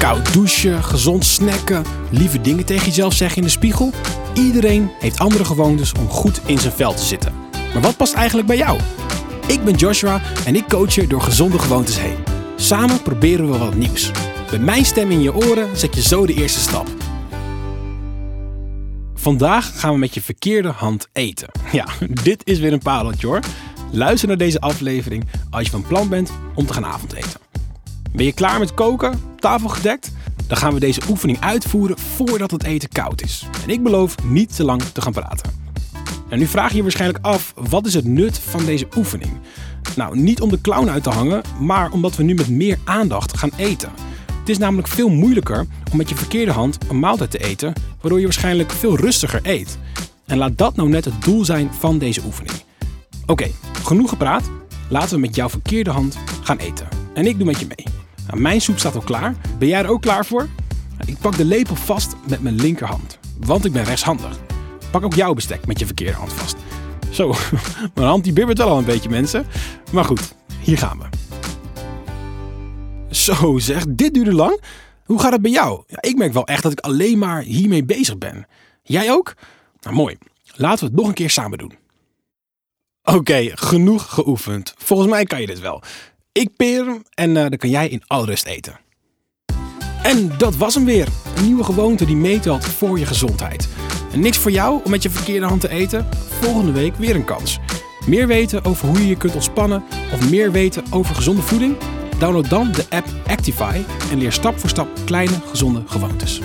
Koud douchen, gezond snacken, lieve dingen tegen jezelf zeggen in de spiegel. Iedereen heeft andere gewoontes om goed in zijn vel te zitten. Maar wat past eigenlijk bij jou? Ik ben Joshua en ik coach je door gezonde gewoontes heen. Samen proberen we wat nieuws. Met mijn stem in je oren zet je zo de eerste stap. Vandaag gaan we met je verkeerde hand eten. Ja, dit is weer een pareltje hoor. Luister naar deze aflevering als je van plan bent om te gaan avondeten. Ben je klaar met koken? Tafel gedekt? Dan gaan we deze oefening uitvoeren voordat het eten koud is. En ik beloof niet te lang te gaan praten. En nu vraag je je waarschijnlijk af, wat is het nut van deze oefening? Nou, niet om de clown uit te hangen, maar omdat we nu met meer aandacht gaan eten. Het is namelijk veel moeilijker om met je verkeerde hand een maaltijd te eten, waardoor je waarschijnlijk veel rustiger eet. En laat dat nou net het doel zijn van deze oefening. Oké, genoeg gepraat. Laten we met jouw verkeerde hand gaan eten. En ik doe met je mee. Nou, mijn soep staat al klaar. Ben jij er ook klaar voor? Nou, ik pak de lepel vast met mijn linkerhand, want ik ben rechtshandig. Pak ook jouw bestek met je verkeerde hand vast. Zo, mijn hand die bibbert wel al een beetje mensen. Maar goed, hier gaan we. Zo zeg, dit duurde lang. Hoe gaat het bij jou? Ja, ik merk wel echt dat ik alleen maar hiermee bezig ben. Jij ook? Nou mooi, laten we het nog een keer samen doen. Oké, genoeg geoefend. Volgens mij kan je dit wel. Ik peer hem en uh, dan kan jij in alle rust eten. En dat was hem weer. Een nieuwe gewoonte die meetelt voor je gezondheid. En niks voor jou om met je verkeerde hand te eten? Volgende week weer een kans. Meer weten over hoe je je kunt ontspannen of meer weten over gezonde voeding? Download dan de app Actify en leer stap voor stap kleine gezonde gewoontes.